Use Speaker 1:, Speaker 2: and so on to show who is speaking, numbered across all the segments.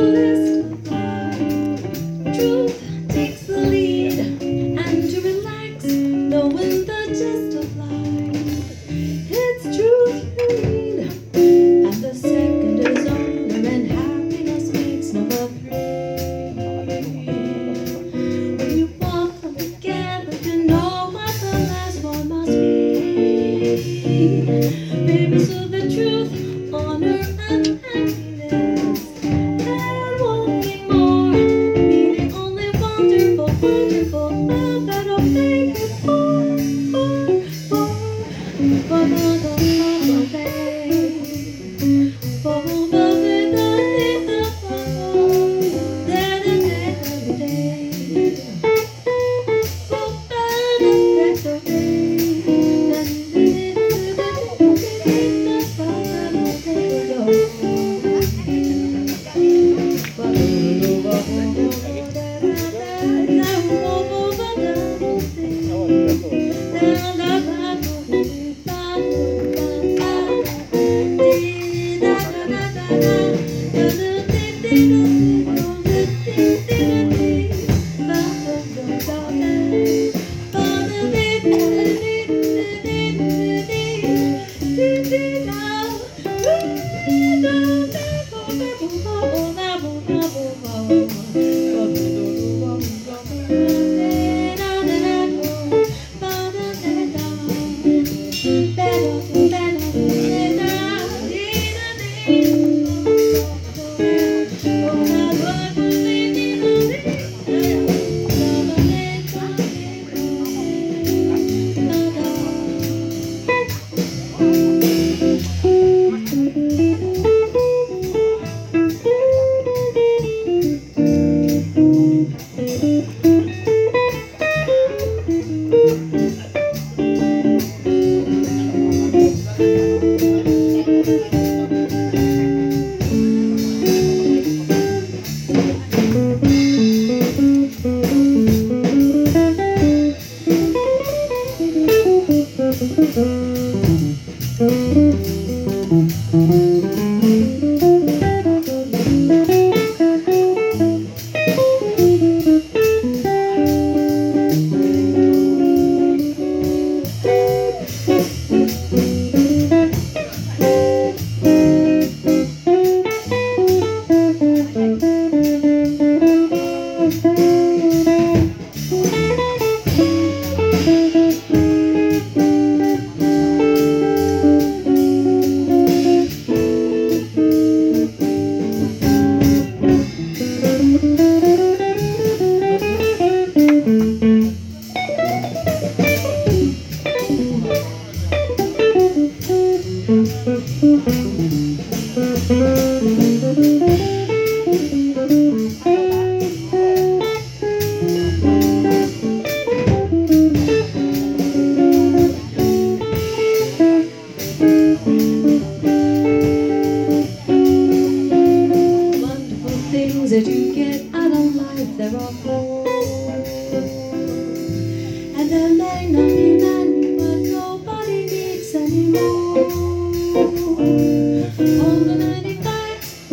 Speaker 1: Truth takes the lead, and to relax, knowing the gist of life. hmm And there may not be many, but nobody needs anymore. The life,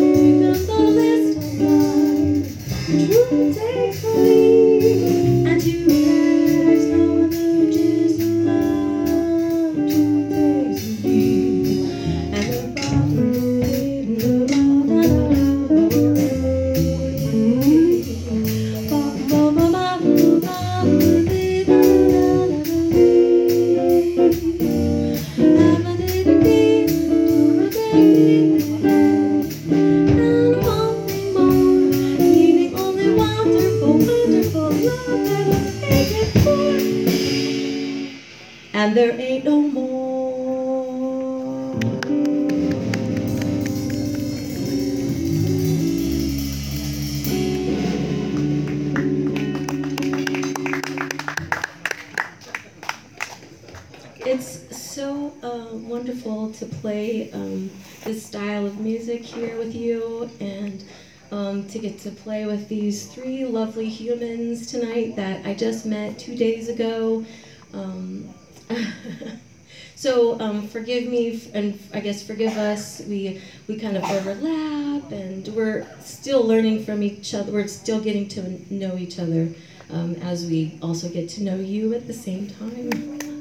Speaker 1: you take for me and you. and there ain't no more. It's so uh, wonderful to play um, this style of music here with you and. Um, to get to play with these three lovely humans tonight that I just met two days ago. Um, so um, forgive me, and I guess forgive us. We we kind of overlap, and we're still learning from each other. We're still getting to know each other um, as we also get to know you at the same time.